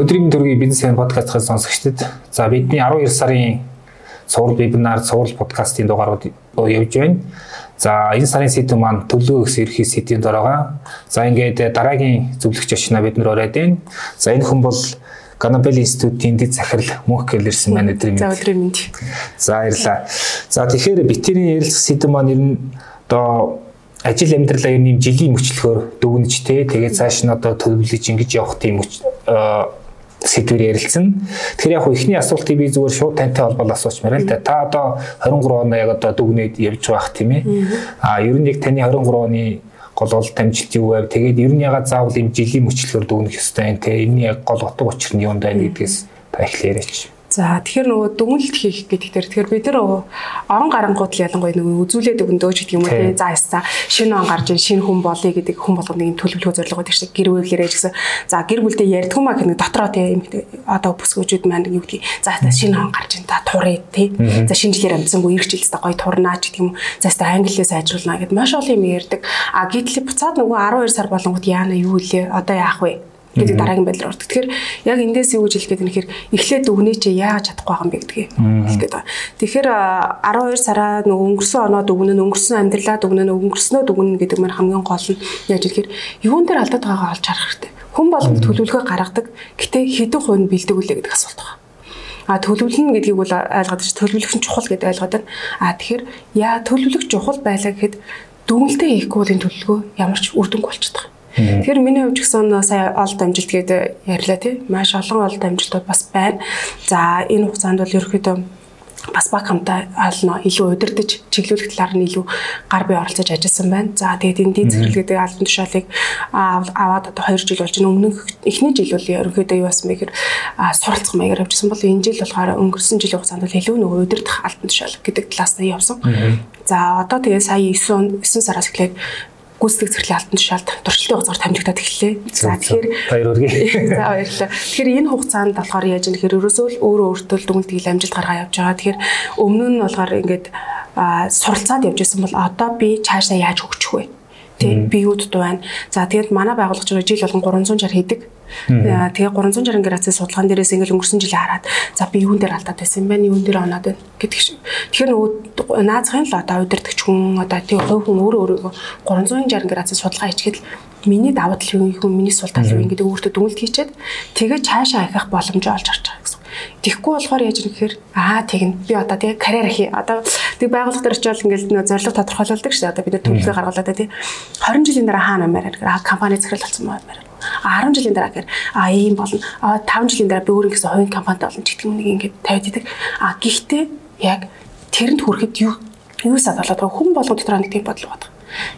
Өдрийн төргийн бизнес хэн подкастын сонсогчдод за бидний 12 сарын сурал вебинар, сурал подкастын дугаарууд явж байна. За энэ сарын сэдв маань төлөө өгс ерхий сэдвийн дорогоо. За ингээд дараагийн зөвлөгч очно бид нар ороод байна. За энэ хүн бол Ганабел институтын дэд захирал мөнх гэлэрсэн маань өдрийн мэнд. За өдрийн мэнд. За баярлалаа. За тэгэхээр битэрийн ярилцах сэдв маань ер нь одоо ажил амьдралаа ер нь жилийн мөчлөхөөр дүгнэж тэ тэгээд цааш нь одоо төлөвлөж ингэж явах тийм сэдвээр ярилцсан. Тэгэхээр яг ихний асуултыг би зүгээр шууд тантай холбоол асуучмаар л да. Та одоо 23 оноо яг одоо дүгнээд явж байх тийм ээ. А ер нь яг таны 23 оны гол гол дамжилт юу вэ? Тэгээд ер нь ягаад заавал юм жилийн мөчлөхөөр дүгнэх ёстой юм те. Энийн яг гол утга учир нь юунд байна гэдгээс та эхлээрэй. За тэгэхээр нөгөө дүгнэлт хийх гэдэгтэр тэгэхээр бид нар орон гарангууд ялангуяа нөгөө үзүүлээд өгөндөөч гэдэг юм уу тийм. За яста шинэ он гарч ийн шинэ хүн болъё гэдэг хүн болгоны төлөвлөгөө зорилго байдаг шиг гэр бүлээрээ гэсэн. За гэр бүлдээ ярьдаг юм а гэх нэг дотроо тийм одоо бүсгүүчүүд маань юу гэдгийг за яста шинэ он гарч ийн та турыг тийм за шинэ жилээр амжсангүй ирэх жилээс гоё турнаач гэдэг юм за яста англиээ сайжруулна гэд маш олон юм ярьдаг. А гэтэл буцаад нөгөө 12 сар болонгод яана юу илээ одоо яах вэ гэдэг дараагийн байдлаар ордог. Тэгэхээр яг эндээс юу гэж хэлгээд нэхэр эхлээд дүгнээ чи яаж чадахгүй байгаа юм бэ гэдгийг хэлгээд байгаа. Тэгэхээр 12 сараа нөгөө өнгөрсөн оноо дүгнэн өнгөрсөн амьдралаа дүгнэн өнгөрснөө дүгнэн гэдэг маань хамгийн гол нь яаж гэхээр юун дээр алдаад байгаагаа олж харах хэрэгтэй. Хүн болгонд төлөвлөгөө гаргадаг. Гэтэ хэдэн хувь нь бэлдэг үлээ гэдэг асуулт байна. А төлөвлөн гэдгийг бол ойлгоод чи төлөвлөх нь чухал гэдээ ойлгоод байна. А тэгэхээр яа төлөвлөх чухал байлаа гэхэд дүгнэлтээ хийхгүй бол энэ төлөвлөгөө ямар ч үр дүнг болчихдог. Тэгэхээр миний хувьд ч гэсэн сая олд амжилт гэдэг ярьлаа тий. Маш олон олд амжилтууд бас байна. За энэ хугацаанд бол ерөөхдөө бас баг хамтаа ална илүү удирдах чиглүүлэх талаар нь илүү гар бие оролцож ажилласан байна. За тэгээд энэ дээд зэрэг гэдэг албан тушаалыг аваад одоо 2 жил болж байна. Өмнөх эхний жил бол ерөнхийдөө юу бэ гэхээр суралцах маягаар явжсан бол энэ жил болохоор өнгөрсөн жилийн хугацаанд бол илүү нөгөө удирдах албан тушаал гэдэг талаас нь явсан. За одоо тэгээд сая 9 9 сараас эхлээд гүйцэтгэх зэрэглийн алтан тушаалд туршилтын хугацаар тамжигдаад эхэллээ. За тэгэхээр баяр хүргэе. За баярлалаа. Тэгэхээр энэ хугацаанд болохоор яаж юм гэхээр ерөөсөө л өөрөө өөртөө дүгнэлтийг амжилт гаргаа явж байгаа. Тэгэхээр өмнө нь болохоор ингээд суралцаад явж исэн бол одоо би цаашаа яаж хөгжих вэ? Тэг би юуд дуу байна. За тэгээд манай байгууллагч жил болгон 360 хийдэг Тэгээ 360 градусын судалгаан дээрээс ингээл өнгөрсөн жилээ хараад за би юун дээр алдаад байсан бэ? Юун дээр оноод байна гэдэг шиг. Тэгэхээр нөгөө наазахын л одоо удирдахч хүн одоо тэгээ хувь хүн өөрөө өөрийгөө 360 градусын судалгаа хийгээд миний давуу тал юу юм миний сул тал юу гэдэг өөртөө дүнэлт хийчээд тэгээ цаашаа ахих боломжоо олж харж байгаа гэсэн. Тэгэхгүй болохоор яаж юм гэхээр аа тэгнь би одоо тэгээ карьер хий. Одоо тэг байгууллага дээр очивол ингээл нөө зорилго тодорхойлуулдаг шүү. Одоо бид төлөвлөгөө гаргалаа тий 20 жилийн дараа хаана маягаар аа компани захирал болсон байна 10 жилийн дараа гэхээр а ийм болно. А 5 жилийн дараа би өөрөө гэсэн хувийн компанитай болно ч гэдэг юм нэг ингээд тавиад идэг. А гэхдээ яг тэрэнд хүрэхэд юу юу сад болоод хүн болгон дотор нэг тийм бодол байдаг.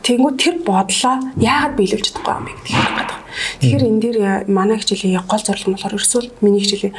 Тэнгүү тэр бодлоо яагаад биелүүлж чадахгүй юм бэ гэдэг юм байна. Тэгэхээр энэ дээр манай хичээлийн гол зорилго нь болохоор ерөөсөө миний хичээлийн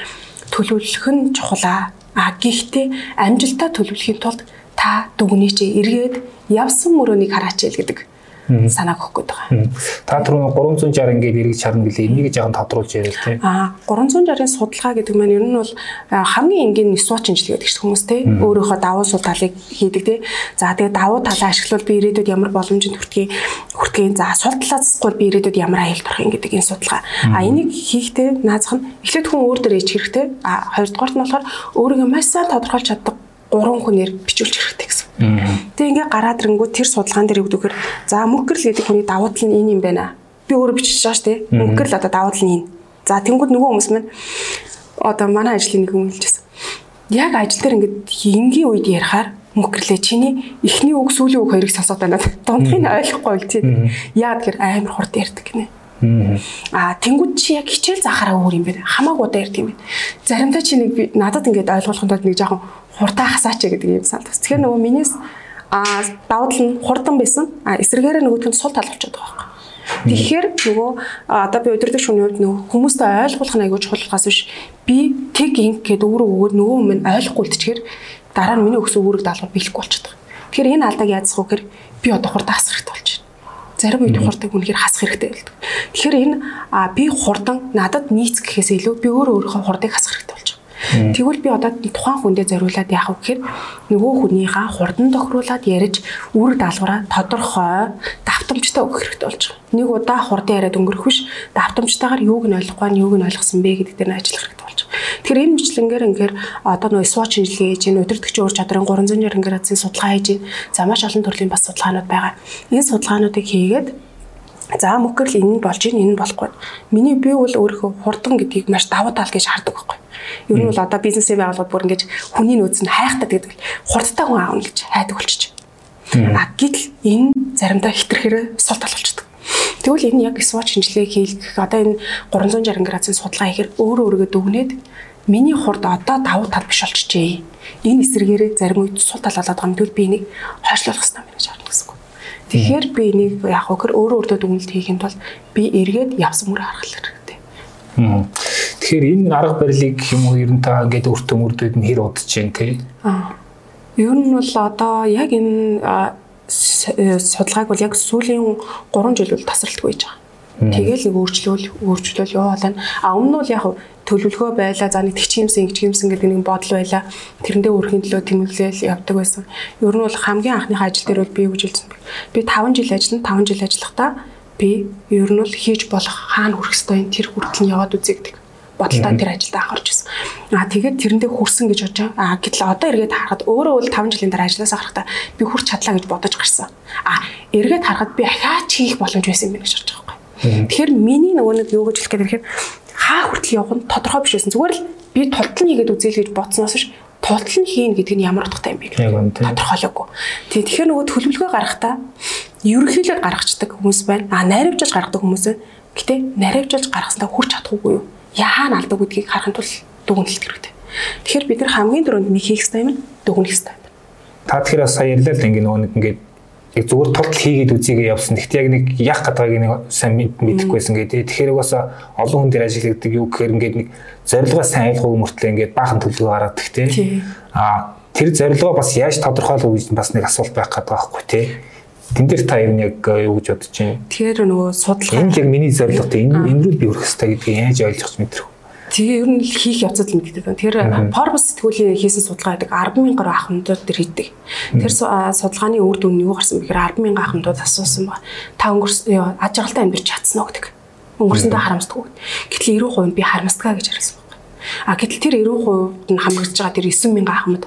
төлөвлөх нь чухлаа. А гэхдээ амжилтаа төлөвлөхийн тулд та дүгнээ чи эргээд явсан мөрөөнийг хараач ял гэдэг санааг өгөх гээд байгаа. Та түрүү 360 ингээд эргэж харна гэлээ энийг жаахан тодруулж яриа л тийм. Аа 360-ын судалгаа гэдэг маань ер нь бол хамгийн энгийн нисвоч шинжилгээ гэдэг чинь хүмүүс тийм өөрийнхөө давуу сул талыг хийдэг тийм. За тэгээ давуу талаа ашиглавал би ирээдүйд ямар боломжинд хүртгийг хүртгийг за сул талаасгүй би ирээдүйд ямар аюул төрөх юм гэдэг энэ судалгаа. А энийг хийхдээ наазах нь эхлээд хүн өөр дээр ээж хэрэгтэй. А хоёрдугаарт нь болохоор өөрийгөө маш сайн тодорхойлж чаддаг гурван хүнээр бичүүлж хэрэгтэй гэсэн. Тэгээ ингээ гараад ирэнгүү тэр судалгаан дээр өгдөгөр за мөнгөрл гэдэг хүний давуу тал нь энэ юм байна. Би өөрөө бичиж байгаа шүү дээ. Мөнгөрл одоо давуу тал нь энэ. За тэнгууд нөгөө хүмүүс маань одоо манай ажлын нэг хүн хэлжсэн. Яг ажил дээр ингээд энгийн үед ярихаар мөнгөрлөө чиний эхний үг сүүлийн үг хоёрыг сонсоод байна. Дундхыг нь ойлгохгүй л тийм. Яа тэгэхээр амар хурд ярьдаг гинэ. Аа тэнгууд чи яг хичээл заахаараа өөр юм байна. Хамаагүй ярьд юм байна. Заримдаа чи нэг надад ингээд ойлгуулахын тулд нэг жоохон хурдаа хасаач гэдэг юм санал. Тэгэхээр нөгөө минийс а давуу тал нь хурдан байсан. А эсрэгээр нөгөөдгөө сул тал болчиход байгаа байхгүй. Тэгэхээр нөгөө одоо би өдөртөг шөнийн үед нөгөө хүмүүстэй ойлгуулах нь аягүй чухалхаас биш би тэг инг гэд өөрөө өгөөд нөгөө юм ойлгохгүй үлдчихээр дараа нь миний өгсөн үүрэг даалгавар биелэхгүй болчиход байгаа. Тэгэхээр энэ алдааг яадсах вэ гэхээр би одоо хурдан хасах хэрэгтэй болж. Зарим үед хурдан үнэхээр хасах хэрэгтэй байдаг. Тэгэхээр энэ би хурдан надад нийц гэхээс илүү би өөрөө өөрийнхөө хурдыг хасах хэрэгтэй болж. Тэгвэл би одоо тухайн хүндээ зориулаад яах вэ гэхээр нөгөө хүнийхээ хурдан тохируулаад ярьж үр даалгавраа тодорхой давтамжтай өгөх хэрэгтэй болж байгаа. Нэг удаа хурдан яриад өнгөрөх биш давтамжтайгаар юуг нь ойлгохгүй нь юуг нь ойлгосон бэ гэдэг дээр нь ажиллах хэрэгтэй болж байгаа. Тэгэхээр энэ мэтлэнгээр ингээд одоо нөгөө SWOT шинжилгээ хийж, өдөртөгчийн ур чадрын 300 градусын судалгаа хийж, за маш олон төрлийн бас судалгаанууд байгаа. Энэ судалгаануудыг хийгээд За мөхөрл энэ нь болж ийн энэ нь болохгүй. Миний би бол өөрөө хурдан гэдгийг маш давуу тал гэж хардаг байхгүй. Ер нь бол одоо бизнесээ байгуулахад бүр ингэж хүний нөөц нь хайхтад гэдэг хурдтай хүн аавна гэж хайдаг болчих. А гэтэл энэ заримдаа хитрхээр сул тал болчихдог. Тэгвэл энэ яг SWOT шинжилгээ хийх одоо энэ 360 градусын судалгаа хийхээр өөрөө өөргөө дүгнээд миний хурд одоо давуу тал биш болчихжээ. Энэ эсрэгээрээ зарим үед сул тал болоод байгаа юм. Тэгвэл би энийг хойшлуулах хэрэгтэй юм гэж харна гэсэн үг. Тэгэхээр би энийг яг хөхөр өөрөө өөртөө дүгнэлт хийхэд бол би эргээд явсан мөрө харгал хэрэгтэй. Тэгэхээр энэ арга барилыг юм уу ер нь та ингээд өөртөө мөрдөд нь хэр удаж чинь тий? Аа. Ер нь бол одоо яг энэ судалгааг бол яг сүүлийн 3 жил бол тасралтгүй байж байгаа. Тэгэл нэг өөрчлөл өөрчлөл яваалаа. А өмнө нь бол яг төлөвлөгөө байла за нэг тэгчимсэн ингэчимсэн гэдэг нэг бодол байла. Тэрэндээ өөрхийн төлөө тэмүүлэл явдаг байсан. Ер нь бол хамгийн анхныхаа ажил дээр бол би бэ? Би 5 жил ажиллана, 5 жил ажиллахдаа би ер нь бол хийж болох хаана хүрэх ёстой тэр хүртэл нь яваад үзье гэдэг бодолтой тэр ажилдаа анхаарч байсан. Аа тэгээд тэрэндээ хүрсэн гэж бодож. Аа гэтэл одоо эргээд харахад өөрөө бол 5 жилийн дараа ажилласаа гарахдаа би хүрч чадлаа гэж бодож гарсан. Аа эргээд харахад би ахаач хийх боломж байсан юм байна гэж бодож. Тэгэхээр миний нөгөө нэг юу гэж хэлэх гээд ирэхээр хаа хүртэл явах нь тодорхой биш байсан. Зүгээр л би тултал нэгээд үзэл гэж бодсноос ш тултал нь хийн гэдэг нь ямар утгатай юм бэ гэдэг тодорхойлоогүй. Тэгээ тэгэхээр нөгөө төлөвлөгөө гаргахтаа ерөнхийдөө гаргацдаг хүмүүс байна. А найрамжуулж гаргадаг хүмүүс байна. Гэтэ найрамжуулж гаргаснаа хүрч чадахгүй юу? Яахан алдаг гэдгийг харахын тулд дүгнэлт хэрэгтэй. Тэгэхээр бид нар хамгийн дөрөнд нэг хийх ёстой юм дүгнэх ёстой. Та тэгэхээр сая ярьлаа л ингээ нөгөө нэг ингээ яг зүгээр тотал хийгээд үзийгээ явсан. Тэгт яг нэг яах гэдгийг нэг сайн мэдэхгүйсэн гэдэг. Тэгэхээр бас олон хүн дээр ажилладаг юу гэхээр ингээд нэг зорилгоо сайн ойлгоогүй мөртлөө ингээд баахан төлөвлөгөө гаргадаг тий. Аа тэр зорилгоо бас яаж тодорхойлох гэж бас нэг асуулт байх гэдэг байхгүй тий. Тэн дээр та ер нь яг юу гэж бодож байна? Тэгэхээр нөгөө судалгаа энэ яг миний зорилго тий. Энэ энэ рүү би хүрэх хэрэгтэй гэдгийг яаж ойлгох мэдрэх Тэгээ ер нь хийх явцад л мэддэг. Тэр Forbes сэтгүүлийн хийсэн судалгаа гэдэг 100000 гаруй ахмадууд тэр хийдэг. Тэр судалгааны үр дүн нь юу гарсан бэ гэхээр 100000 ахмадууд асуусан ба та өнгөрсөн аж аргалтай амьдарч чадсан уу гэдэг. Өнгөрсөндөө харамсдаггүй. Гэтэл 90% нь би харамсдгаа гэж хариулсан байна. А гэтэл тэр 90% нь хамрагдж байгаа тэр 9000 ахмад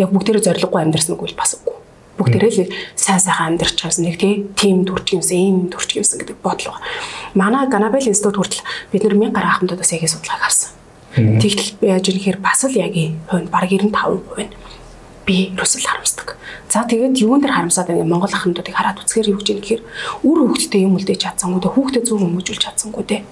яг бүгдээрээ зориггүй амьдарсан үгүй бас үгүй бүгдээрээ л сайн сайхан амьдарч байгаас нэг тийм төрч юмсан, ийм төрч юмсан гэдэг бодол байна. Манай Ганабел институт хүртэл бид нар 1000 гаруй ахмадуудаас яг судалгааг авсан. Тэгтэл яаж ихээр бас л яг хувь баг 95% нь би ерөөсөл харамсдаг. За тэгээд юун дээр харамсаад байгаа Монгол ахмадуудыг хараад үзэхээр юу гэж юм гэхээр үр хөвгтдээ юм үлдээж чадсангүй дээ, хүүхдэд зөв хүмүүжүүлж чадсангүй дээ.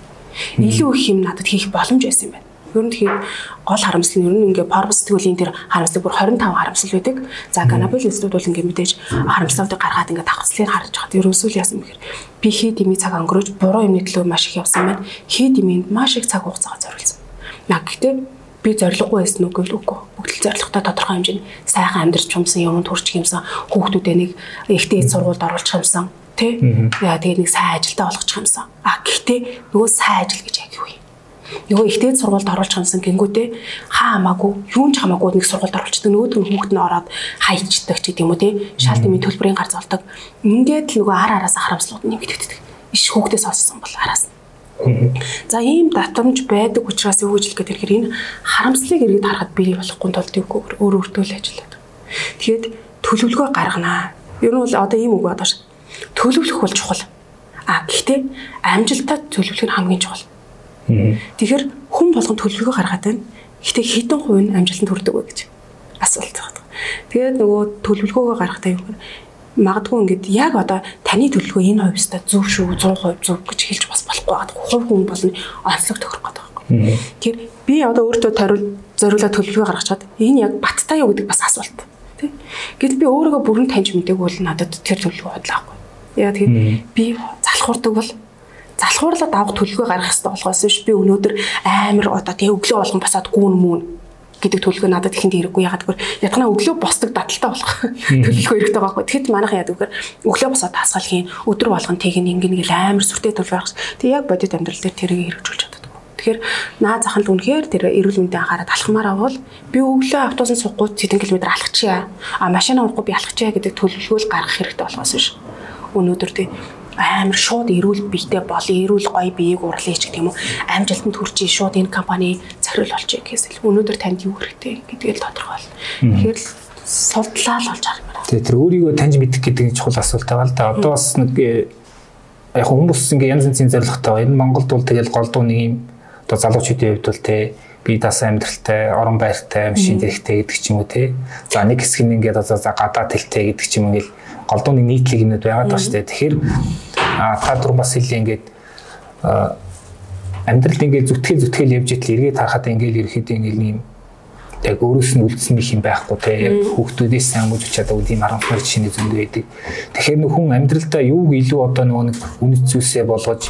Илүү их юм надад хийх боломж байсан юм байна. Ер нь тэгэхээр гол харамсал нь ер нь ингээ Forbes сэтгүүлийн тэр харамслыг бүр 25 харамсал байдаг. За Ganabel институт бол ингээ мэдээж харамслуудыг гаргаад ингээ давхцлыг харж хаад ерөөсөө л яасан бэхээр би хий дими цаг өнгөрөөж буруу юмны төлөө маш их явсан байна. Хий диминд маш их цаг хугацаа зориулсан. Яг гэхдээ би зориггүй байсан үг л үгүй. Бүгд л зоригтой тодорхой хэмжээний сайхан амьдрч юмсан, юмд хүрч юмсан, хүүхдүүдээ нэг ихтэй сургуульд оруулах юмсан, тий? Яа тэгээд нэг сайн ажилдаа болгочих юмсан. А гэхдээ нөгөө сайн ажил гэж яг юу юм? Нөгөө ихтэй сургуульд оруулж хамсан гингүүтээ хаа хамаагүй юун ч хамаагүй нэг сургуульд оруулчихдаг нөгөөдгөө хүүхэд нь ороод хайчдаг ч гэдэг юм уу тий шал дэмий төлбөрийн гар золдог ингээд л нөгөө ар араасаа харамслууд нэмэгддэг иш хүүхдээс олсон бол араас. За ийм татамж байдаг учраас юу гэж хэлэх гээд ирэхээр энэ харамслыг эргээд харахад бий болохгүй тулд юу өөр өөртөө л ажиллаад. Тэгэхэд төлөвлөгөө гарганаа. Ер нь бол одоо ийм үг бодож төлөвлөх бол чухал. А гэхдээ амжилттай төлөвлөх нь хамгийн чухал. Тэгэхээр хүн болгон төлөвлөгөө гаргаад байна. Гэтэ хэдэн хувь нь амжилтанд хүрдэг вэ гэж асуулт байна. Тэгээд нөгөө төлөвлөгөөгөө гаргахтаа юу магадгүй ингээд яг одоо таны төлөвлөгөө энэ хувьстай зөв шүү 100% зөв гэж хэлж бас болохгүй байгаа. Хувь хүн болно онцлог тохирох гэдэг байна. Тэгэхээр би одоо өөртөө зориулаад төлөвлөгөө гаргачаад энэ яг баттай юу гэдэг бас асуулт. Тэ. Гэтэл би өөрийгөө бүрэн таньж мэдээгүй бол надад тэр төлөвлөгөө бодлоо. Яа тэгэхээр би залхуурдаг бол залхуурлаад авах төлөвлөгөө гаргах хэрэгтэй болохоос биш би өнөөдөр амар одоо тэгээ өглөө болгон басаад гүүн мөн гэдэг төлөвлөгөө надад ихэнд хэрэггүй ягаад гэвэл ятгана өглөө босдог дадалтай болох төлөвлөгөө хэрэгтэй байхгүй. Тэгэхэд манайхан яадаг гэхээр өглөө босоод тасгал хийн өдөр болгон тэг ин ингэн гэл амар сүртэй төлөвлөгөө гаргах. Тэг яг бодит амьдрал дээр тэрийг хэрэгжүүлж чаддаг. Тэгэхээр наа заханд үнэхээр тэр эрүүл мэндийн анхаарал алхмаар авал би өглөө автобусанд суухгүй хэдэн километр алхачихъя. А машин авахгүй би алхачихъя гэдэг төлөвлөгөөл гаргах хэрэгтэй болохоос биш. Өнөөдөр тий амар шууд эрүүл биетэй бол эрүүл гоё биеийг урлаач гэх юм уу амжилтанд хүрчээ шууд энэ компани захирал болчих гэхээс л өнөөдөр танд юу хэрэгтэй гэдгийг тодорхойл. Тэгэхээр судлаа л болж юм. Тэгээ тэр өөрийгөө таньж мэдэх гэдэг нь чухал асуулт байгаа л да. Одоо бас нэг яг хүмүүс ингээ янз янзын зорилготой. Энэ Монголд бол тэгэл голдуу нэг юм одоо залуучуудын хувьд бол те би дасан амьдралтай, орон байртай, машин дэрхтэй гэдэг ч юм уу те. За нэг хэсэг нь ингээд одоо гадаа тэлтэй гэдэг ч юм ингээл голдууны нийтлэг юмуд байгаад байна шүү дээ. Тэгэхээр та түр бас хэлээ ингээд амьдралд ингээд зүтгэл зүтгэл явж итэл эргээд харахад ингээд ерөөхдөө ингээд юм яг өөрөөс нь үлдсэн нэг юм байхгүй те яг хүүхдүүдээс сайн мөж чадаа үгүй юм 12 шинэ зөндөө байдаг. Тэгэхээр нөх хүн амьдралдаа юуг илүү одоо нөгөө нэг үнэт зүйлсээ болгож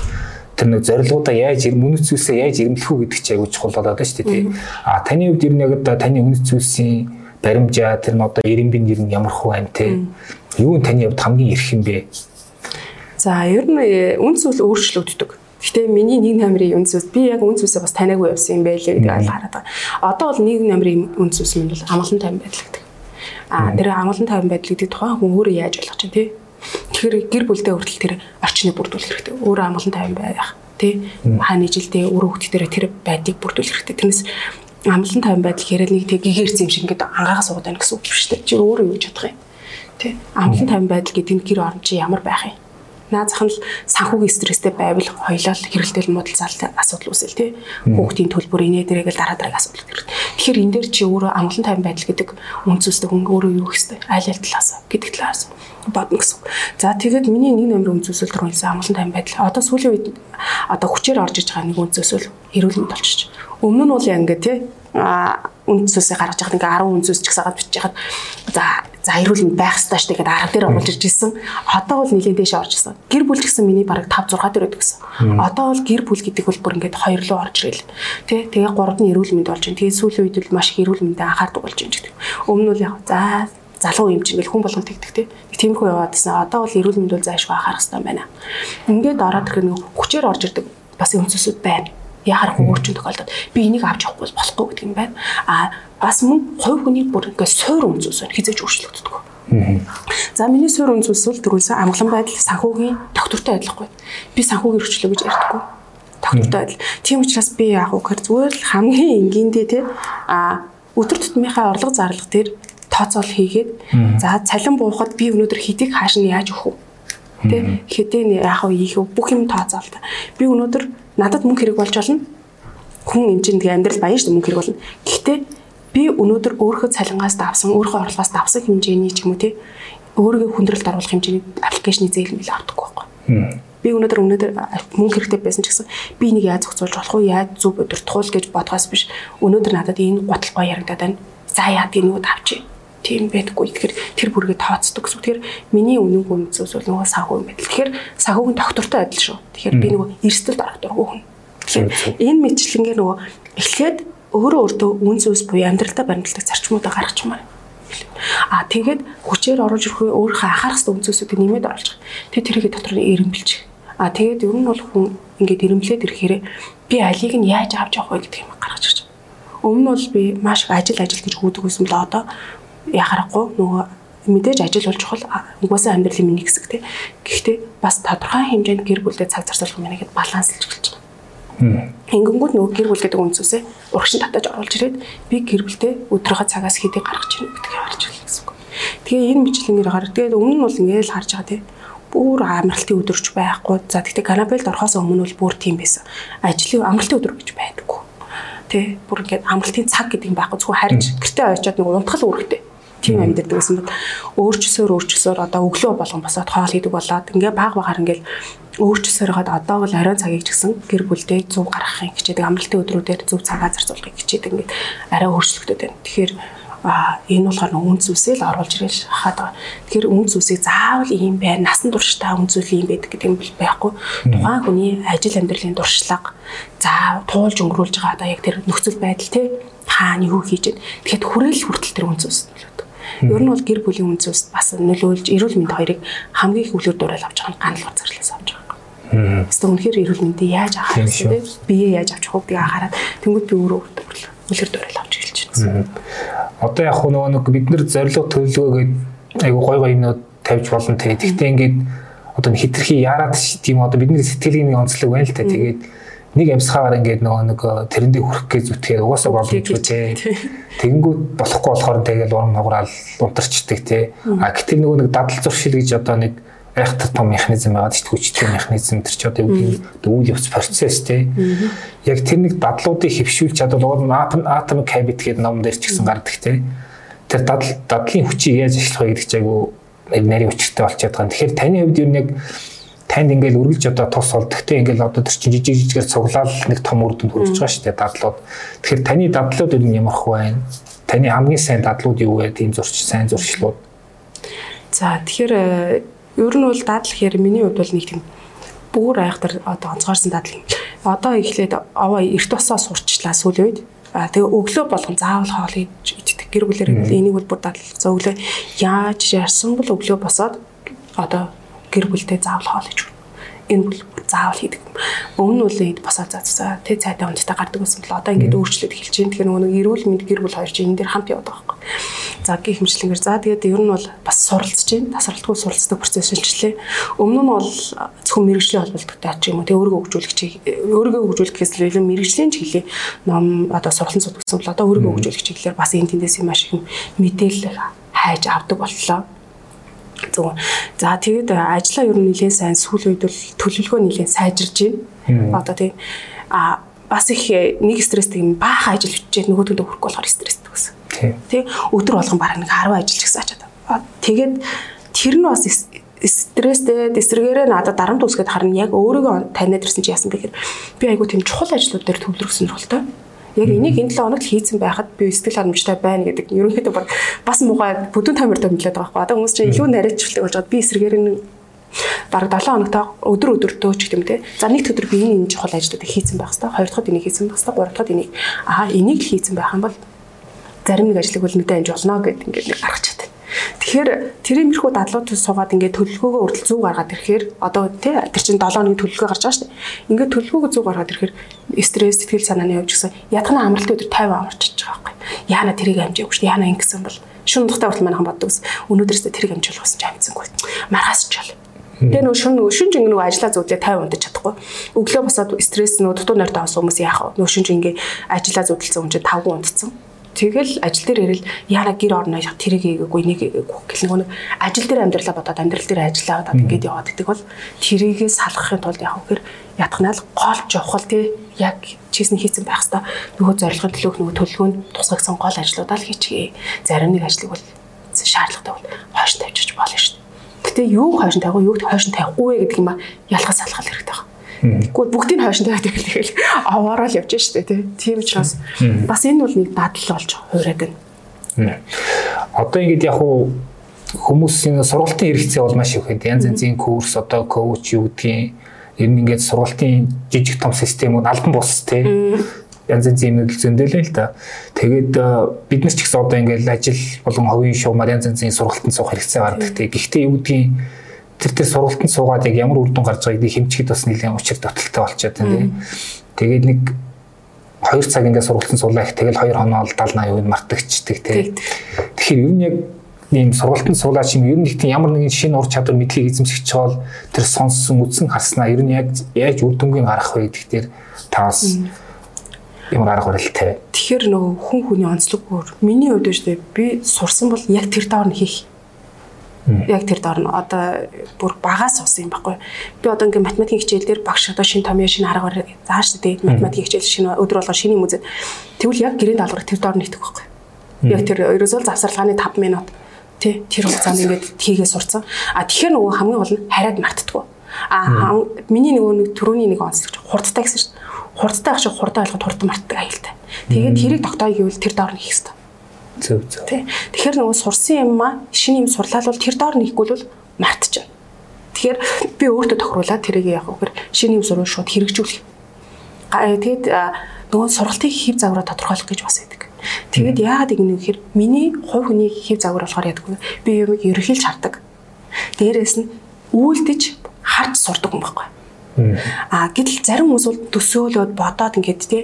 тэр нэг зорилгоудаа яаж үнэт зүйлсээ яаж ирэмлэх үү гэдэг чинь аягүй чухал болоод байна шүү дээ. А таны хувьд ер нь яг одоо таны үнэт зүйлсийн баримжаа тэр нь одоо ирэмбийн нэр нь ямар хөө байна те. Юу нь таны хувьд хамгийн эрх юм бэ? За ер нь э, үнэт зүйл өөрчлөгддөг Гэтэ миний нэг номерын үнс ус би яг үнс усаа бас танаагүй явсан юм байлээ гэдэг хараад байгаа. Одоо бол нэг номерын үнс ус нь бол амгалан тайван байдал гэдэг. Аа тэр амгалан тайван байдал гэдэг тухайн хүн өөрөө яаж ойлгож чинь тий. Тэгэхээр гэр бүлдээ хүртэл тэр орчныг бүрдүүлэх хэрэгтэй. Өөрөө амгалан тайван байх тий. Хааны жилдээ өрөө хөлтөөр тэр байдыг бүрдүүлэх хэрэгтэй. Тэрнээс амгалан тайван байдал гэхээр нэг тэг гэгэрц юм шиг ингээд ангаагаа байна гэсэн үг биш үү? Чи өөрөө юу чадах юм? Тий. Амгалан тайван байдал гэдэг нь гэр орон чи ямар байх юм? Наазах нь санхүүгийн стресстэй байвал хоёлоо хэрэлдээл муудалцаалт асуудал үүсэл тий. Хүүхдийн төлбөр инээ дээрээ дараа дараагийн асуудал гэрэл. Тэгэхээр энэ дээр чи өөрөө амгалан тайван байдал гэдэг үнцөстэй хүн өөрөө юу хийх вэ? Айл айл талаас гэдэг талаас бодно гэсэн. За тэгээд миний нэг номер үнцөсөл рүү хэлсэн амгалан тайван байдал. Одоо сүүлийн үед одоо хүчээр орж иж байгаа нэг үнцөсөл эрүүл мэнд болчих. Өмнө нь бол яг ингээ тий үнцөөсөө гаргаж яхад ингээ 10 үнцөөс ч гэсэн гад бичиж яхад за за эрүүл байх ёстой шүү гэдэг арга дээр оруулж ирж ирсэн. Одоо бол нэлийн дэше орж ирсэн. Гэр бүл гэсэн миний бараг 5 6 дээр байдаг гэсэн. Одоо бол гэр бүл гэдэг бол бүр ингээд хоёр руу орж ирэл. Тэ тэгээ гуравд нь эрүүл мэнд болж байна. Тэгээ сүүлийн үед бол маш их эрүүл мэндэд анхаардаг болж байна гэдэг. Өмнө нь яг за залуу юм чинь хүн болгон тэгдэг те. Тиймэрхүү яваадсан. Одоо бол эрүүл мэнд бол заашгүй анхаарах хэрэгтэй байна. Ингээд ороод ирэх нэг хүчээр орж ирдэг бас өнцөсөд байна яхаар хөвөрчин тохиолдод би энийг авч явахгүй болохгүй гэдэг юм байна. А бас мөн хувь хүний бүр ингээд суур үнцүүс хизээж өөрчлөгддөг. За миний суур үнцүүс бол дөрүүлсэн амгалан байдал санхүүгийн доктортой адилхан. Би санхүүгийн өрчлөө гэж ярьдаггүй. Доктортой адил. Тийм учраас би яг гэр зүгээр л хамгийн энгийндээ те а өдөр тутмынхаа орлого зарлага дээр тооцоол хийгээд за цалин буухад би өнөөдөр хэдийг хааш нь яаж өгөх вэ? Тэ хэдийн яг уу ийх бүх юм тооцоол та. Би өнөөдөр надад мөнгө хэрэг болж болно. Хүн энэ чинь тэгээ амьдрал баян шүү мөнгө хэрэг болно. Гэхдээ би өнөөдөр өөрийнхөө цалингаас давсан, өөрийнхөө орлогоос давсан хэмжээний ч юм уу тий өөрийгөө хүндрэлд оруулах хэмжээний аппликейшны зээл мэл авдаггүй байхгүй. Би өнөөдөр өнөөдөр мөнгө хэрэгтэй байсан ч гэсэн би энийг яаж зохицуулж болох вэ? Яаж зөв удирдахуул гэж бодгоос биш. Өнөөдөр надад энэ гутал гоё ярагдаад байна. За яадаг нүуд авчи. Тийм байдаггүй. Тэгэхээр тэр бүргээ тооцдог гэсэн. Тэгэхээр миний үнэн гүнзээс бол нөгөө санхүү юм байна. Тэгэхээр санхүүгийн доктортой адил шүү. Тэгэхээр би нөгөө эрсдэл докторгүй хүн. Энэ мэдлэнгээр нөгөө эхлээд өөрөө өөртөө үн зүйлс буюу амьдралдаа баримтлагдаг зарчмуудаа гаргачмаар. А тэгээд хүчээр оруулж ирэх өөрийнхөө анхаарах хэвээр үн зүйлсүүдийг нэмээд оруулж. Тэгээд тэрийг дотор нь эренбэлж. А тэгээд ер нь бол хүн ингээд эренблээд ирэхээр би алийг нь яаж авч явах вэ гэдэг юм гаргаж ирж. Өмнө нь бол би маш их ажил ажил гэж хөөдөг байсан л одоо яхахгүй нөгөө мэдээж ажил бол чухал угаасаа амьдралын миний хэсэг тий. Гэхдээ бас тодорхой хэмжээнд гэр бүлдээ цаг зарцуулах юм нэгэд баланслж эхэлж байгаа. Ингэнгүүт нөгөө гэр бүл гэдэг үнцөөсөө урагшин татаж оруулж ирээд би гэр бүлдээ өдрийнхөө цагаас хэдийг гаргаж ирнэ гэдгийг харж байна гэсэн үг. Тэгээ энэ бичлэгээр гараад тэгээд өмнө нь бол ингээл харж байгаа тий бүр амралтын өдөрч байхгүй. За тэгтээ канапелд орохоос өмнө бол бүр тийм байсан. Ажлын амралтын өдөр гэж байдаггүй. Тэ бүр ингээд амралтын цаг гэдэг юм байхгүй. Зөвхөн харж гэртээ очиод нэг унтгал үүрэгтэй тийм амьдэрдэг гэсэн бол өөрчлөсөөр өөрчлөсөөр одоо өглөө болгон босоод хоол хийдэг болоод ингээ баг багаар ингээл өөрчлөсөөр хаад одоо бол оройн цагийг ч гэсэн гэр бүлдээ зөв гаргахын хичээдэг амралтын өдрүүдээр зөв цагаа зарцуулахыг хичээдэг ингээ арай өөрчлөгдөд байна. Тэгэхээр а энэ болохоор үнц үсээ л оруулж ирэл хаад байгаа. Тэгэхээр үнц үсээ заавал ийм байр насан туршдаа үнц үл ийм байдаг гэдэг юм байхгүй. Тухайн хүний ажил амьдралын дуршлага за туулж өнгөрүүлж байгаа одоо яг тэр нөхцөл байдал те хаана юу хийж байна. Тэгэхэд хүрээл хүртэл тэр үнц үс Ер нь бол гэр бүлийн үнцөөс бас нөлөөлж эрүүл мэнд хоёрыг хамгийн их үлгэр дуурайл авч байгаа нь ганал гар зарлаас авч байгаа. Эсвэл үнэхээр эрүүл мэндийг яаж авах вэ? Биеэ яаж авчих вэ гэдгийг анхаарад тэнгууд би өөрөө үлгэр дуурайл авч эхэлж байна. Одоо яг нөгөө нэг бид нар зорилго төлөвлөгөөгээд айгу гой гой юмнууд тавьж болно те. Гэхдээ ингээд одоо хитрхи яарад тийм одоо бидний сэтгэлийн нэг онцлог байна л та. Тэгээд нэг амьсгаагаар ингээд нөгөө нэг тэрэндээ хүрэх гэж зүтгээр угаасаа боломжгүй те. Тэгэнгүүт болохгүй болохоор тэгээд урам нуграал унтарчдаг те. А гэтэл нөгөө нэг дадал зуршил гэж одоо нэг айхтар том механизм байгаа шүү дээ хүчтэй механизм төр ч одоо юу гэдэг үйл явц процесс те. Яг тэр нэг дадлуудыг хөвшүүлж чадвал атом habit гэдэг ном дээр ч гэсэн гардаг те. Тэр дадал дадлын хүчийг яаж ашиглах вэ гэдэг чинь айгу нарийн учиртай болчиход байгаа. Тэгэхээр таны хувьд юу нэг танд ингээл үргэлж одоо тус бол гэхдээ ингээл одоо тэр чинь жижиг жижигээр цуглаал нэг том үр дүнд хүрэж байгаа шүү дээ дадлууд. Тэгэхээр таны дадлууд юу ямар их байна? Таны хамгийн сайн дадлууд юу вэ? Тийм зурч сайн зуршлууд. За тэгэхээр э, ер нь бол дадал гэхээр миний хувьд бол нэг тийм бүр айхтар одоо онцгойрсон дадал юм. Одоо эхлээд овоо эрт басаа сурчлаа сүүлийн үед. А тэгээ өглөө болгон заавал хоол идэх гэр бүлэр энийг бол бүр дадлах за өглөө яаж ярьсан бол өглөө босоод одоо гэр бүлтэй заавал хоол иж энэ бол заавал хийдэг. Өмнө нь үл босоо цацаа тэ цайтай унттай гардаг байсан бол одоо ингээд өөрчлөлт эхэлж байна. Тэгэхээр нөгөө эрүүл мэнд гэр бүл хоёр чинь энэ дээр хамт явдаг байхгүй. За гих хэмжлэнгээр за тэгээд ер нь бол бас суралцж байна. Тасралтгүй суралцдаг процесс шилжлээ. Өмнө нь бол зөвхөн мэрэгжлийн холбогдолтой ч юм уу тэ өөрийгөө хөгжүүлэх чиг өөрийгөө хөгжүүлэхээс илүү мэрэгжлийн чиглэлийн ном одоо сургалтын суд гэсэн бол одоо өөрийгөө хөгжүүлэх чиглэлээр бас энэ тэндээс юм ашиг мэдээлэл хайж авдаг боллоо Зөв. За тэгээд ажлаа ер нь нэлээд сайн сүүл үед бол төлөвлөгөө нэлээд сайжирж байна. Одоо тийм а бас их нэг стресстэй юм баахан ажил бичээд нөгөөдөө хүрэхгүй болохоор стресстэй гэсэн. Тий. Өдөр болгон бараг нэг 10 ажил гэсэн ачаад. Тэгээд тэр нь бас стресстэй эсрэгээрээ надад дарамт үсгээд харна яг өөрийгөө таниад ирсэн чи яасан гэхээр би айгу тийм чухал ажлууд дээр төвлөрсөн сургалтай. Яг энийг энэ 7 хоногт хийцэн байхад би сэтгэл хангамжтай байна гэдэг нь ерөнхийдөө баг бас муухай бүдүүн тамиртай мэдлээд байгаа байхгүй. Одоо хүмүүс чинь илүү нарийнчлалтай болж байгаа. Би эсрэгээр нь бараг 7 хоногтой өдөр өдөртөө ч гэдэм те. За нэг өдөр би энэ энэ чухал ажлуудыг хийцэн байх хэрэгтэй. Хоёр дахьад энийг хийцэн байх хэрэгтэй. Гурав дахьад энийг аа энийг л хийцэн байх юм бол зарим нэг ажлыг бол мэдээ амж болно гэд ингээд нэг гаргаж чаддаг. Тэгэхээр тэр иймэрхүү дадлууд суугаад ингээд төлөвлөгөөгөө үрдэл зүү гаргаад ирэхээр одоо тий тэр чинь 7 оны төлөвлөгөө гарч байгаа шүү дээ. Ингээд төлөвлөгөөгөө зүү гаргаад ирэхээр стресс сэтгэл санааны явж гисэн ятгана амралтын өдөр 50 амарчиж байгаа байхгүй. Яана тэрийг амжаагүй шүү. Яана ингэсэн бол шүн духтай хүртэл манайхан боддог ус. Өнөөдрөөсөө тэрийг амжуулах гэсэн чинь амцсангүй. Маргаас ч бол. Тэгээ нөө шүн шүн жин нөгөө ажиллаа зүудлээ 50 унтаж чадахгүй. Өглөө босоод стресс нөгөө дутуу нойртой авсан хүмүүс яах вэ? Нөө шүн жин ингээ ажиллаа зүудэлсэн хүн чинь 5 унтцсан Тэгэл ажил дээр ирэл яана гэр орно тэрийг ийгээгүй нэг ийгээгүй гэл нэг ажил дээр амьдралаа бодоод амьдрал дээр ажиллаа одоо ингээд яваад идэг бол тэрийгээ салгахын тулд яг үхээр ятгнаал гол жавхал тий яг чийсэн хийцэн байх хэвээр нөгөө зорилгын төлөөх нөгөө төлөвлөгөөнд тусгагсан гол ажлуудаа л хийчихье. Зарим нэг ажлыг бол шаардлагатай бол хойш тавьчих болно шүү дээ. Гэтэ юу хойш тавих юу хойш тавихгүй гэдэг юм а ялгаж салгах хэрэгтэй. байна Тэгвэл бүгдийг хойшин тавиад тэгэл аваараа л явж штэ тий. Тийм учраас бас энэ бол нэг дадал болж хуурайд байна. Одоо ингэж яг уу хүмүүсийн сургалтын хэрэгцээ бол маш их хэд янз янзын курс одоо коуч юу гэдгийг ер нь ингээд сургалтын жижиг том системүүд албан бус тий янз янзын юм зөндөлөө л да. Тэгээд бид нар ч гэсэн одоо ингээд ажил болон хувийн шугамар янз янзын сургалтанд суух хэрэгцээ гардаг. Гэхдээ юу гэдгийг тэр тэр сургалтанд суугаад яг ямар үр дүн гарч байгааг хэмжихэд бас нэлээд учир дотолтой болчиход байна. Тэгээд нэг 2 цаг ингээд сургалтанд суулаа их тэгэл 2 хоноо л 70 80% мартагчдаг тий. Тэгэхээр ер нь яг ийм сургалтанд суулаа чим ер нь нэг тийм ямар нэгэн шинэ ур чадвар мэдлийг эзэмшиж чаавал тэр сонссон үтсэн харснаа ер нь яг яаж үр дүнгийн гарах вэ гэдэг дээр та бас ямар арга барилтай. Тэгэхээр нөгөө хүн хүний онцлоггүй. Миний хувьд шүү дээ би сурсан бол яг тэр доор нь хийх Яг тэр доор нь одоо бүр багаас усан юм баггүй. Би одоо ингээ математикийн хичээл дээр багш одоо шинэ томьёо шинэ аргаар зааш дээ математикийн хичээл шинэ өдөр болгоо шинэ юм үзээд тэгвэл яг гэрээнд алгарах тэр доор нэгтгэх байхгүй. Яг тэр ерөөсөө завсарлагын 5 минут тий тэр хугацаанд ингээд хийгээ сурцсан. А тэгэхээр нөгөө хамгийн гол нь хараад мартдаггүй. А миний нөгөө нэг төрөний нэг онцлог хурдтай гэсэн шүү дээ. Хурдтай ах шиг хурдаа ойлгоход хурд мартдаг аюултай. Тэгээд тэрийг тогтоё гэвэл тэр доор нь хийх хэрэгтэй. Зөв зөв. Тэгэхээр нөгөө сурсан юм аа шинэ юм сурлаа бол тэр доор нэхгүй бол мартчихна. Тэгэхээр би өөртөө тохируулаад тэрийг яг үгээр шинэ юм сурвал шууд хэрэгжүүлэх. Тэгээд нөгөө сургалтын хэв загвараа тодорхойлох гэж бас байдаг. Тэгэд яагаад ингэ вэ гэхээр миний хувь хүний хэв загвар болохоор яддаг. Би юм ерөнхийлж хардаг. Дээрээс нь үйлдэж харж сурдаг юм байхгүй. А гэтэл зарим хүмүүс бол төсөөлөөд бодоод ингээд тий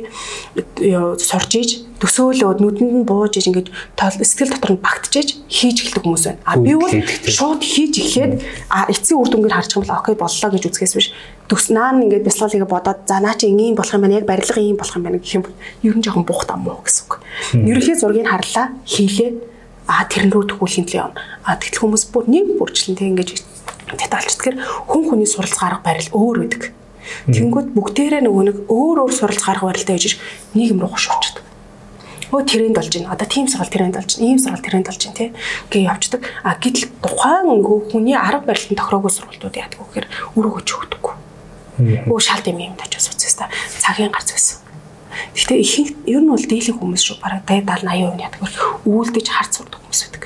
сурж ийж төсөөлөөд нүдэнд нь бууж ийж ингээд сэтгэл дотор нь багтжээж хийж эхэлдэг хүмүүс байна. А би бол шууд хийж эхлээд эцсийн үр дүнгээр харж байгаа бол окей боллоо гэж үзэхээс биш төснаа нь ингээд бясалгалыг бодоод за наа чи ийм болох юм байна яг барилга ийм болох юм байна гэх юм ер нь жоохон буухтаа муу гэсэн үг. Ерөнхий зургийг харлаа хийлээ а тэрэн рүү тгүүлхийн төлөө явна. А тэгтэл хүмүүс бүр нэг бүрчлэн тэг ингээд детальч тэгэхээр хүн хүний суралц гарга барил өөр үүдэг. Тэнгүүд бүгдээрээ нөгөө нэг өөр өөр суралц гарга барилтай гэж нийгэм рүү хошуучдаг. Өө тренд болж байна. Одоо team сургал тренд болж байна. Ийм сургал тренд болж байна тий. Гээ явждаг. А гэтэл тухайн хүний арга барилтын тохироогүй сургалтууд яадаг вэ гэхээр өрөөгөө ч өгдөггүй. Өө шалт юм юм тач асууцсан. Цагийн гарц байсан. Гэхдээ ихэнх ер нь бол дийлэх хүмүүс шүү. Бараг 70 80% яадаг. Үйлдэж харц сурдаг хүмүүс байдаг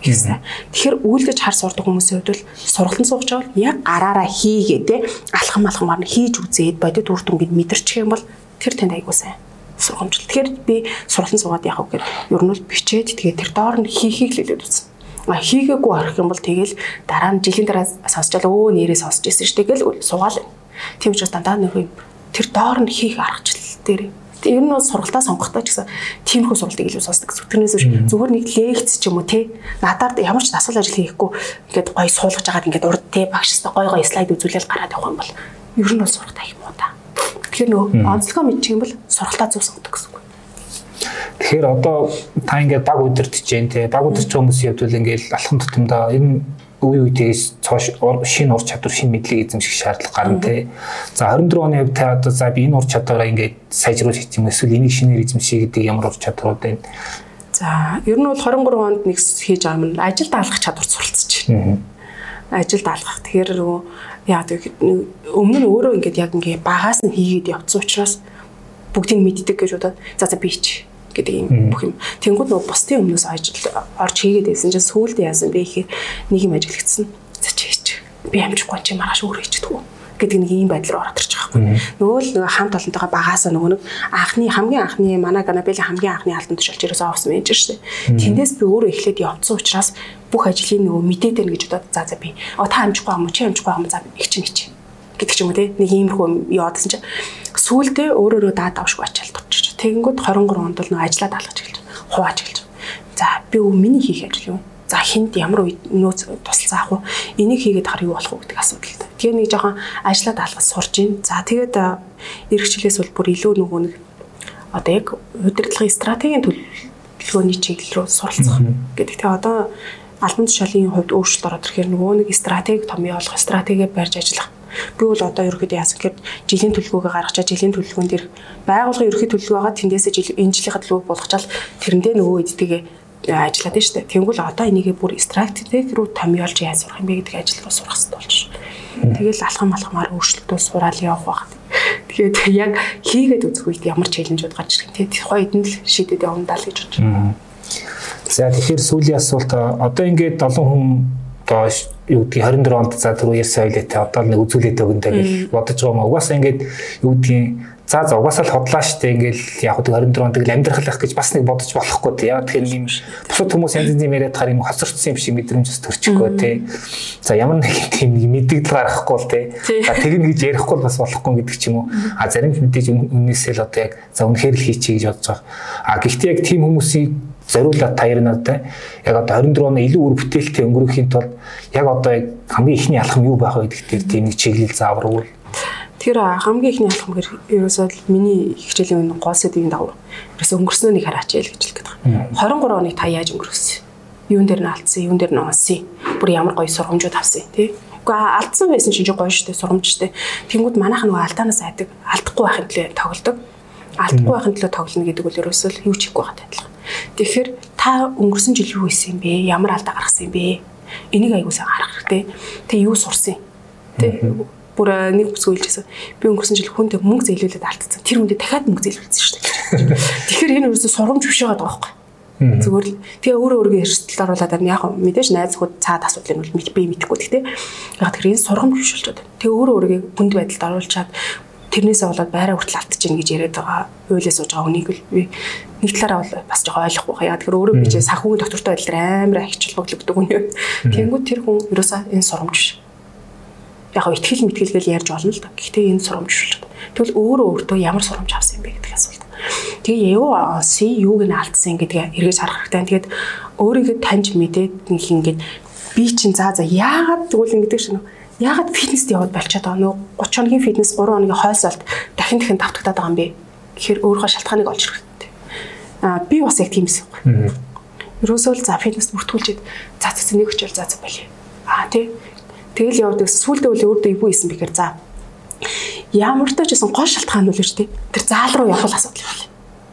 гэсэн. Тэгэхээр үйлдэж хар сурдаг хүмүүсийн хувьд бол сургалтын байгаа бол яг гараараа хийгээ те алхам алхамаар нь хийж үзээд бодит үр дүнгийг мэдэрчих юм бол тэр танд айгуу сайн сургамжлал. Тэгэхээр би сургалтын суугаад вэ гэхээр ер нь бол бичээд тэгээ тэр доор нь хийхийг л хэлээд үзсэн. А хийгээгүй орох юм бол тэгэл дараа нь жилийн дараа сонсчаал өө нэрээ сонсч ирсэн шүү. Тэгэл суугаал. Тийм учраас дандаа юм тэр доор нь хийх аргачлал дээр ер нь бол сургалтаа сонгохдоо ч гэсэн тиймэрхүү сургалтыг илүү сонсдог. Тэрнээс биш зүгээр нэг лекц ч юм уу те надад ямар ч дасгал ажил хийхгүй ингээд гой суулгаж агаад ингээд урд те багштай гой гой слайд үзүүлэл гараад явах юм бол ер нь бол сургалтаа их муу та. Тэгэхээр нөгөө онцлогоо мэдчих юм бол сургалтаа зөв сонгодог гэсэн үг. Тэгэхээр одоо та ингээд баг удирдах जैन те баг удирдах хүмүүсийн хувьд л ингээд алхам тутамдаа ер нь үе үетэйс цоош шинэ ур чадвар шинэ мэдлэг эзэмших шаардлага гарна тий. За 24 оны хувьд та одоо за би энэ ур чадвараа ингээд сайжруулах юм эсвэл энийг шинээр эзэмших гэдэг ямар ур чадварууд байна? За ер нь бол 23 онд нэг хийж байгаа юм ажил даалгах чадвар суралцж байна. Ажил даалгах. Тэгэхээр нөгөө яа гэдэг өмнө нь өөрөө ингээд яг ингээд багаас нь хийгээд явцсан учраас бүгдийг мэддэг гэж бодоод за за би чи гэдэг юм бүх юм. Тэнгүүд нөгөө бусдын өмнөөс орж хийгээд байсан чинь сүүлд яасан бэ гэхээр нэг юм ажиглагдсан. За чи хийч. Би амжихгүй чи маргааш өөр хийчихдэг гэдэг нэг ийм байдал руу ороод ирчих байхгүй. Нөгөө л нөгөө хамт олонтойгоо багаасаа нөгөө нэг анхны хамгийн анхны манай Ганабели хамгийн анхны алтан тушаалч ерөөсөө авсан байж шээ. Тэндээс би өөрөө эхлээд явцсан учраас бүх ажлыг нөгөө мэдээд байна гэж бодоод за за би оо та амжихгүй юм уу чи амжихгүй юм за их чинь их гэдэг ч юм уу те нэг иймэрхүү яваадсан чинь сүүлдээ өөрөөрөө даад авшгүй ачаал турчих Тэгэнгүүт 23 онд бол нэг ажиллаад алгаж эхэлж хувааж эхэлж. За би өө миний хийх ажил юу? За хинт ямар үед нөөц тусалцаа авах вэ? Энийг хийгээд хар юу болох вэ гэдэг асуудал. Тэгээ нэг жоохон ажиллаад алгаж сурж ийн. За тэгээд эргчлээс бол бүр илүү нөгөө нэг одоо яг удирдлагын стратегийн төлөвлөгөөний чиглэл рүү суралцах гэдэг. Тэгээ одоо албан тушаалын хувьд өөрчлөлт ороод ирэхээр нөгөө нэг стратеги томьёо олох, стратеги барьж ажиллах Би бол одоо ерөөхдөө яасан гэхээр жилийн төлөвлөгөөгөө гаргачаа жилийн төлөвлөгөөн дээр байгууллагын ерөнхий төлөвлөгөөгаа тэндээсээ жил энэ жилийнхаа төлөвлөгөөг болгочаал тэрэндээ нөгөө эдтэйгээ ажиллаад байна шүү дээ. Тэнгүүл одоо энийгээ бүр стратеги руу томьёолж яаж сурах юм бэ гэдэг ажил руу сурах хэрэгтэй болж байна. Тэгэл алхам алхамаар өөрчлөлтөө сураал явах баг. Тэгээд яг хийгээд үзэх үед ямар челленжүүд гарч ирэх тийм тухайн эдэнд л шийдэд явна даа л гэж бодож байна. За тэгэхээр сүүлийн асуулт одоо ингээд 7 хүн одоо юу гэдгийг 24 онд за түрүү ярьсан ойлээ те одоо нэг үзүүлээд өгөндөө гэж бодож байгаа юм. Угаасаа ингээд юу гэдгийг за за угаасаа л хотлаа штэ ингээл яг хөө 24 онд тэгэл амьдрахлах гэж бас нэг бодож болохгүй те. Яг тэгэхээр юм бусад хүмүүс янз янзын яриад хаар юм хоцорчсон юм шиг мэдрэмжс төрчихгүй те. За ямар нэг тийм мэддэгдэл гаргахгүй л те. За тэгнэ гэж ярихгүй бас болохгүй гэдэг ч юм уу. А зарим мэдээж үннээсээ л одоо яг за үнэхээр л хийчихье гэж бодож байгаа. А гэхдээ яг тийм хүмүүсийг зориулаад та яринаатай яг одоо 24 оны илүү үр бүтээлтэй өнгөрөхийн тулд яг одоо яг хамгийн ихний алхам юу байх вэ гэдэг дээр тийм нэг чиглэл зааварвал Тэр хамгийн ихний алхам гэр ерөөсөө миний хичээлийн гол сэдвийн дагуу ерөөсөө өнгөрснөө нэг хараач ял гэж хэлгээд байгаа. 23 оныг та яаж өнгөрөөсөн? Юун дээр нь алдсан, юун дээр нь онсон? Бүр ямар гоё сургамжууд авсан тий? Уу алдсан байсан чинь гоё штэ сургамж штэ. Тэнгүүд манайх нөгөө алдаанаас айдаг, алдахгүй байхын төлөө тоглодог. Алдахгүй байхын төлөө тоглоно гэдэг бол ерөөсөө юу ч хийхгүй байгаа адилхан. Тэгэхээр та өнгөрсөн жил юу хийсэн бэ? Ямар алдаа гаргасан бэ? Энийг аягүй сайн харах хэрэгтэй. Тэ юу сурсан юм? Тэ бүр нэг бүсгүй хэлжсэн. Би өнгөрсөн жил хүнд мөнгө зээлүүлээд алдсан. Тэр хүндээ дахиад мөнгө зээлүүлсэн шүү дээ. Тэгэхээр энэ ерөөсөө сурамж биш байгаа байхгүй. Зүгээр л тэгээ өөрөө өөргөө эрсдэлд оруулаад байна. Яг мэдээж найз хүүд цаад асуудал нь би мэдэхгүй гэхдээ яг тэр энэ сургамж биш болчиход байна. Тэгээ өөрөө өөргөө хүнд байдалд оруулчаад тэрнээсээ болоод байраа хүртэл алдчихээн гэж яриад байгаа. Уйлаа сууж байгаа хүнийг л би нэг талаараа бол бас жоохон ойлгохгүй хаа. Тэр өөрөө би чинь санхүүгийн доктортой байдлаар амар ахичлуулдаг хүн юм. Тэнгүүд тэр хүн ерөөсөө энэ сурамж биш. яг гоо ихтгэл мэтгэлгээл ярьж олно л да. Гэхдээ энэ сурамж шүүлж. Тэгвэл өөрөө өөртөө ямар сурамж авсан юм бэ гэдэг асуулт. Тэгээ юу олсон, юуг нь алдсан гэдгээ эргэж харах хэрэгтэй. Тэгээд өөрийгөө таньж мэдээд нэг ингээд би чинь заа за яагаад тэгвэл ингэдэг шнэ. Яагаад фитнест яваад болчиход байгаа нөө 30 хоногийн фитнес 3 хоногийн хойсолт дахин дахин давтагдаад байгаа юм бэ? Тэгэхээр өөрийнхөө шалтгааныг олж хэрэгтэй. Аа би бас яг тийм эсэх. Ерөөсөө л за фитнест бүртгүүлчихэд за за нэг өчөөр за за болиё. Аа тий Тэгэл явдаг. Сүүлдээ үл өөртөө ивгүй исэн бэхээр за. Ямар ч гэсэн гол шалтгаан нь үл шүү дээ. Тэр заал руу явах асуудал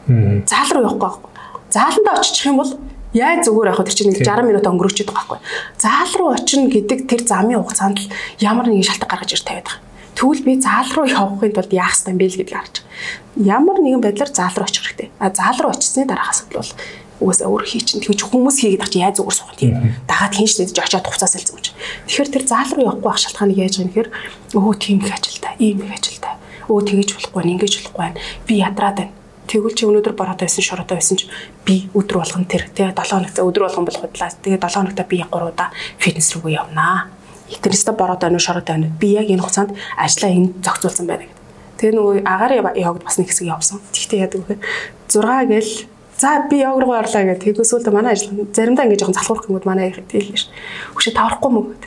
байна. Заал руу явахгүй байхгүй. Зааландаа очих юм бол яаж зүгээр явах тэр чинь нэг 60 минут өнгөрөөчөд байгаа байхгүй. Заал руу очино гэдэг тэр замын хугацаанд л ямар нэгэн шалтгаан гаргаж ир тавиад байгаа. Тэгвэл би заал руу явахын тулд яах ёстой юм бэ гэдгийг харж байгаа. Ямар нэгэн байдлаар заал руу очих хэрэгтэй. А заал руу очисны дараах асуудал бол угаасаа өөр хий чинь тэгж хүмүүс хийгээд ах чи яаж зүгээр суух тийм дагаад хийн штэ жочоод хуцаас л зүмж. Тэгэхээр тэр заал руу явахгүй ах шалтгааныг яаж юм гэхээр өө тийм их ажилтай, ийм их ажилтай. Өө тэгэж болохгүй, ингэж болохгүй байна. Би ядраад байна. Тэгвэл чи өнөөдөр бороотой байсан, шороотой байсан ч би өдөр болгон тэр тэгээ 7 хоногт өдөр болгон болох удлаа. Тэгээ 7 хоногт би 3 удаа фитнес рүү явнаа. Тэрнээсээ бороотой байна уу, шороотой байна уу? Би яг энэ хугацаанд ажлаа энд зохицуулсан байна гэдэг. Тэгээ нөгөө агаар явагд бас нэг хэсэг явсан. Тэгтээ яадаг вэ? 6 гээл За би яг руу орлоо гэх. Тэгээс үлдээ манай ажил заримдаа ингэ жоохон залхуурах юмуд манай хэлнэ ш. Хөшөө таврахгүй мөгөөд.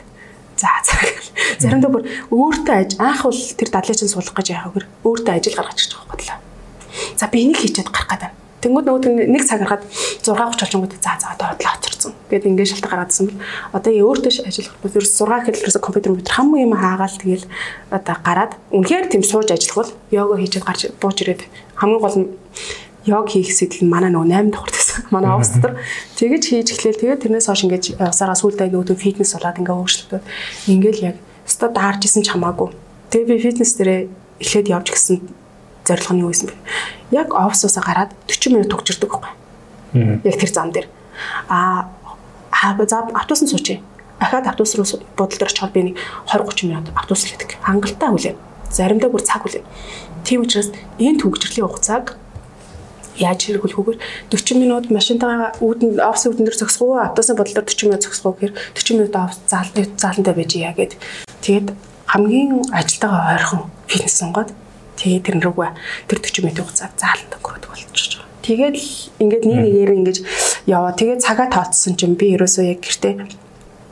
За за. Заримдаа бүр өөртөө аж анх бол тэр дадлыг чинь суулгах гэж яах вэ? Өөртөө ажил гаргаж ирж байгаа бодлоо. За би энийг хийчихэд гарах гэдэг. Тэнгүүд нөгөө нэг цаг гаргаад 6:30 болчингууд за за одоо бодлоо очирцсан. Гэт ингээд шалтгаан гаргаадсан бол одоо өөртөө ажиллах бол ер 6 хэлбэрээс компьютер мэтэр хам юм хаагаал тэгэл одоо гараад үнэхээр тийм сууж ажиллах бол йога хийчихэд гарч бууж ирээд хамгийн гол нь йог хийх сэтэл манай нөгөө 8 давхар гэсэн. Манай офс дотор тэгэж хийж эхлээл тэгээд тэрнээс хойш ингэж явсараа сүулдэ нөгөө фитнес болоод ингээ хөгжлөлтөө ингээл яг өстой даарч исэн ч хамаагүй. Тэгээ би фитнес дээрээ эхлээд явж гисэн зорилго нь юу байсан бэ? Яг офсоосоо гараад 40 минут төгжирдэг байхгүй. Яг тэр зам дээр. Аа за автобус нь суучи. Ахаад автобус руу бодол дээр очоод би нэг 20 30 минут автобус л гэдэг. Хангалттай хүлээн. Заримдаа бүр цаг хүлээн. Тийм учраас энэ төгжрлийн хугацааг яаж хэрэглэхүүгээр 40 минут машинтайгаа үүдэн офс үүдэн дээр зогсох уу автобусын бодлоор 40 минут зогсох уу гэхээр 40 минут офс заалны зааландаа байж яа гэд тэгээд хамгийн ажилтайгаа ойрхон фитнес сонгоод тэгээд тэр рүүгээ тэр 40 минутын хугацааг зааланд өнгөрөөдөг болчихж байгаа. Тэгээд л ингээд нэг нэгээр ингэж яваа. Тэгээд цагаа тооцсон чинь би ерөөсөө яг гэртээ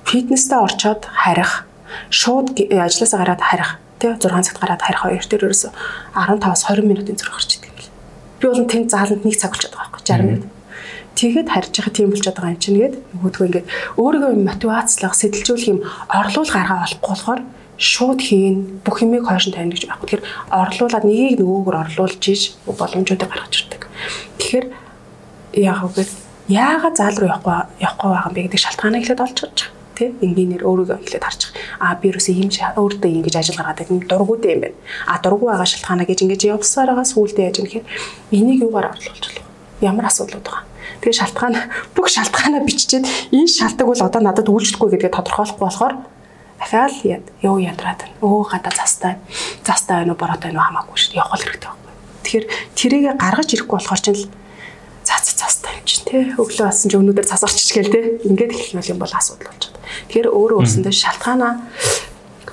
фитнестэй орчоод харих шууд ажилласаа гараад харих тий 6 цагт гараад харих хоёр дээр ерөөсөө 15-аас 20 минутын зөрөх гарч идэг би бол тэнд зааланд нэг цаг болчиход байгаа байхгүй 60 минут. Тэгэхэд харж байгаа тийм болчиход байгаа юм чинь гээд нөгөөдгөө ингээд өөрийгөө мотивацлах, сэтэлжүүлэх юм орлуул гаргаа болохгүй болохоор шууд хийн бүх юмыг хойш нь тавина гэж байхгүй. Тэгэхээр орлуулад нэгийг нөгөөгөр орлуулж иж боломжуудыг гаргаж ирдэг. Тэгэхээр яах вэ? Яагаад заал руу явахгүй явахгүй байгаа юм бэ гэдэг шалтгааныг эхлээд олж чадж байгаа тий энгийнээр өөрийгөө эхлээд харчих. А би юусе ийм өөртөө ингэж ажил гаргаад байгаа дургуудаа юм байна. А дургу байгаа шалтгаанаа гэж ингэж явсаар байгаа сүулдэ яаж юм гэхээр энийг юугаар орлуулж болох ямар асуудлууд байгаа. Тэгээ шалтгаан бүх шалтгаанаа биччихээд энэ шалтгаан бол одоо надад үйлчлэхгүй гэдгээ тодорхойлохгүй болохоор дахиад яв ядраад байна. Өө гадаа застай. Застай байна уу бороотой байна уу хамаагүй шүү дээ. Явах хэрэгтэй байхгүй. Тэгэхээр тэрийг гаргаж ирэхгүй болохоор чинь цац цастай юм чинь тий өглөө болсон чи өнөөдөр цас орчих гээл тий ингээд эхлэх юм бол асуудал байна. Тэгэхээр өөрөө өөрсөндөө шалтгаанаа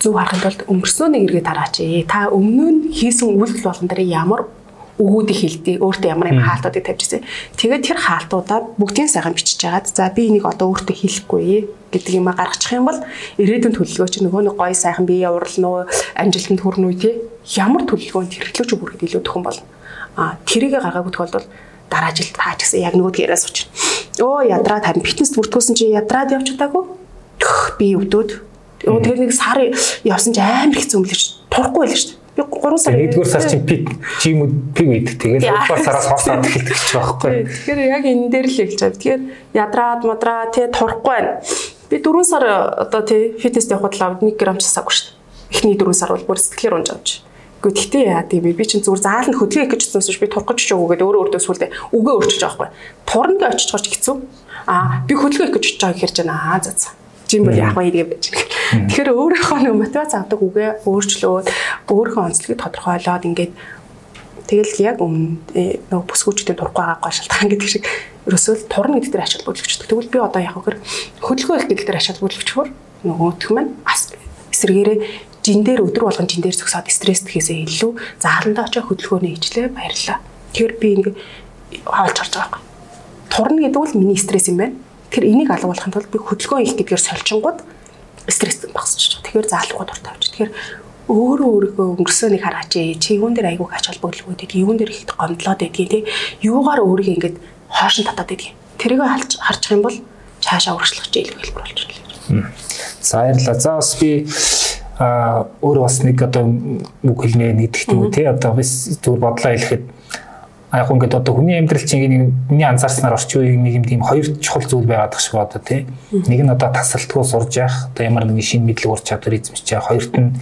зөв харахын тулд өнгөрсөн нэг эргээ тараач. Та өмнө нь хийсэн үйлдэл болгон дээр ямар өгүүдийг хилдээ өөртөө ямар юм хаалтуудыг тавьчихсан. Тэгээд тэр хаалтуудаа бүгдийн сайхан бичиж жагаад за би энийг одоо өөртөө хэлэхгүй гэдэг юм гаргачих юм бол ирээдүйн төлөвлөгөө чи нөгөө нэг гой сайхан бие явуулна уу амжилтанд хүрнэ үү те ямар төлөвлөгөөнд хэрэглэж бүрхэд илүү төхөн болно. А тэрийг гаргаагүй тохиолдолд дараа жил таа ч гэсэн яг нөгөөд яриа сууч. Өө ядраад харин фитнес бүртгүүлсэн чи ядраад явж чадаагүй. Би. Өө тэр нэг сар явсан чи амар хэцүү юм л ш. Турахгүй байл ш. Би 3 сар. Нэгдүгээр сар чинь пик жимүүд пик үйдэг. Тэгээд 2 дугаар сараас хоосоод эхэлдэг ч байхгүй. Тэгэхээр яг энэ дээр л эхэлж байгаа. Тэгэхээр ядраад мадраа тий турахгүй байна. Би 4 сар одоо тий фитнест явхад л 1 г часаагүй ш. Эхний 4 сар бол бүр сэтгэлээр унж авч. Гэхдээ тэгтээ яа тийм би чинь зүгээр зааланд хөдөлгөөн гэж утсаас би турах гэж өгөөгээд өөрөө өөртөө сүлдээ үгээ өөрчилж байгаа байхгүй. Турна гэж очиж гарч хэцүү. Аа би хөдөлгөөн гэж утж байгаа хэрэг жана аа за за. Жим бол яах вэ гэж байж байна. Тэгэхээр өөрийнхөө нэг мотивац авдаг үгээ өөрчлөөд өөрийнхөө онцлогийг тодорхойлоод ингээд тэгэл яг өмнө э, нөгөө бүсгүүчдийн турахгүй байгаа шалтгаан гэдэг шиг ерөөсөө турна гэдэг дээр ачаал бүлэгчдэг. Тэгвэл би одоо яг хөр хөдөлгөөн их гэдэг дээр ачаал бүлэгчхөр нөгөөх маань эсрэгээрээ жин дээр өдөр болгон жин дээр зөксөд стресстгээсээ илүү зааландаа очоо хөдөлгөөний ижлээ баярлаа. Тэгэхээр би ингээ хаалж харж байгаа юм. Турна гэдэг бол миний стресс юм байна. Тэгэхээр энийг алгуулахын тулд би хөдөлгөөн их гэдгээр сольчингууд стресс багсчих. Тэгэхээр заалгууд дуртай авч. Тэгэхээр өөрөө өөрийгөө өнгөрсөнийг хараач ээ. Чи юун дээр айгууг ач холбогдлогууд гэдэг юун дээр их гомдлоод байдгийг тий. Юугаар өөрийгөө ингээд хоошин татаад байдгийг. Тэрийг харж харчих юм бол цаашаа урагшлах чинь илүү хэлбэр болж байна. За баярлалаа. За бас би а өөр бас нэг одоо үг хэлнэ нэгдэх юм тий. Одоо бас зүгээр бодлоо хэлэхэд яг ингээд одоо хүний амьдрал чинь нэг миний анзаарснаар орчин үеийн нэг юм тийм хоёр чухал зүйл байгаад байгаа шиг одоо тий. Нэг нь одоо тасралтгүй сурж явах, одоо ямар нэгэн шинэ мэдлэг ур чадвар эзэмшиж явах. Хоёрт нь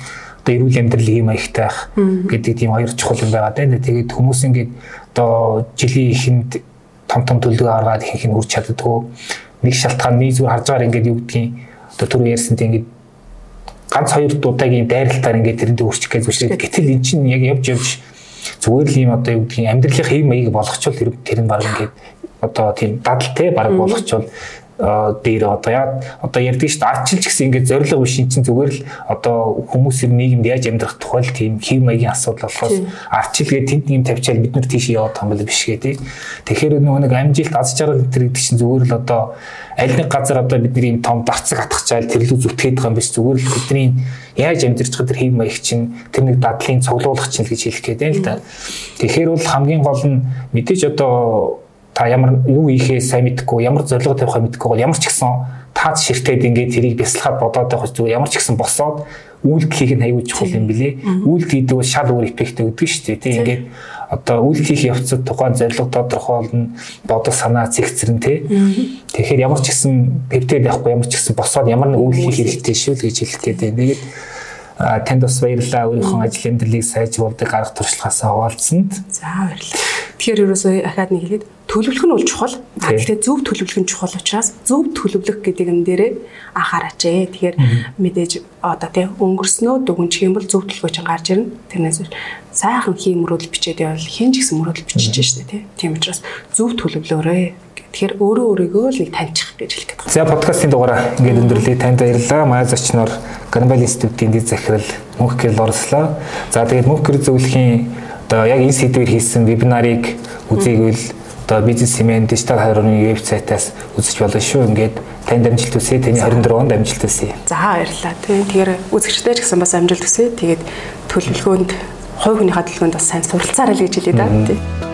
одоо эрүүл амьдралын юм аягтай байх гэдэг тийм хоёр чухал юм байгаа дээ. Тэгээд хүмүүс ингээд одоо жилийн ихэнд том том төлөв гаргаад ихэнх нь үрж чаддгүй. Нэг шалтгаан нэг зүгээр харж байгаа ингээд юу гэдгийг одоо түрүү ярьсан тийм ингээд ганц хоёр удаагийн дайралтаар ингээд тэрэндээ үрчих гэж зүшээд гэтэл эн чинь яг явж явж зүгээр л юм одоо юу гэдгийг амьдралын хэв маяг болгочвол тэр тэр нь баг ингээд одоо тийм дадал те баг болгочвол дээр одоо яа одоо ярьдаг шүү дээ арчилж гэсэн ингээд зориг биш чинь зүгээр л одоо хүмүүсийн нийгэмд яаж амьдрах тухай л тийм хэв маягийн асуудал болохоос арчилгээ тэнд нэм тавьчаал бид нар тийш яваад байгаа юм биш гээ тий Тэгэхээр нөгөө нэг амжилт аз жаргал гэдэг чинь зүгээр л одоо аль нэг газар одоо бидний юм том дарцаг атгачаал тэрлүү зүтгээд байгаа юм биш. Зүгээр л бидний яаж байгаа тэр хэв маяг чинь тэр нэг дадлын цуглуулах чинь гэж хэлэх гээд байна л да Тэгэхээр бол хамгийн гол нь мэдээж одоо та ямар юу ийхээ сайн мэдэхгүй ямар зорилго тавихаа мэдэхгүй бол ямар ч гэсэн таац ширтээд ингээд тэрийг бясалгаад бодоод байх зүгээр ямар ч гэсэн босоод үйлдэл хийх нь аюул чухал юм билэ. Үйлдэл хийдэг бол шал өөр эффект өгдөг шүү дээ. Тийм ингээд одоо үйлдэл хийх явцад тухайн зорилго тодорхойлно, бодол санаа зэгцэрнэ тий. Тэгэхээр ямар ч гэсэн певтэй байхгүй ямар ч гэсэн босоод ямар нэг үйлдэл хийх хэрэгтэй шүү л гэж хэлэх гээд байна. Тэгээд танд бас баярлалаа. Өөрийнхөө ажил амьдралыг сайжруулдаг арга туршлагаасаа хуваалцсанд. За баярлалаа. Тэгэхээр ерөөсөө ахаад нэг хэлээд төлөвлөх нь бол чухал. Гэхдээ зөв төлөвлөх нь чухал учраас зөв төлөвлөх гэдэг юм дээрээ анхаараач ээ. Тэгэхээр мэдээж одоо тий өнгөрснөө дүгнчих юм бол зөв төлөвлөгөө чинь гарч ирнэ. Тэрнээс сайхан хийм мөрөдөл бичээд явал хин ч гэсэн мөрөдөл бичиж штэ тий. Тийм учраас зөв төлөвлөөрэй. Тэгэхээр өөрөө өөрийгөө л таньчих гэж хэлэх гэдэг. За подкастын дугаараа ингээд өндөрлөе. Танд баярлалаа. Маяг зочноор Гранбал институтын дэд захирал Мөнх гэрэл орслоо. За тэгээд Мөнх гэр зөвлөхийн одоо яг энэ сэдвээр хийсэн вебинарыг үзээгүүл одоо бизнесмен дижитал харганы вебсайтаас үзэж болно шүү. Ингээд танд амжилт хүсье. Таны 24 онд амжилт хүсье. За баярлалаа. Тэгэхээр үзэгчтэй ч гэсэн бас амжилт хүсье. Тэгээд төлөвлөгөөнд хувь хүнийхээ төлөвлөгөөнд бас сайн суралцаарай л гэж хэлье да.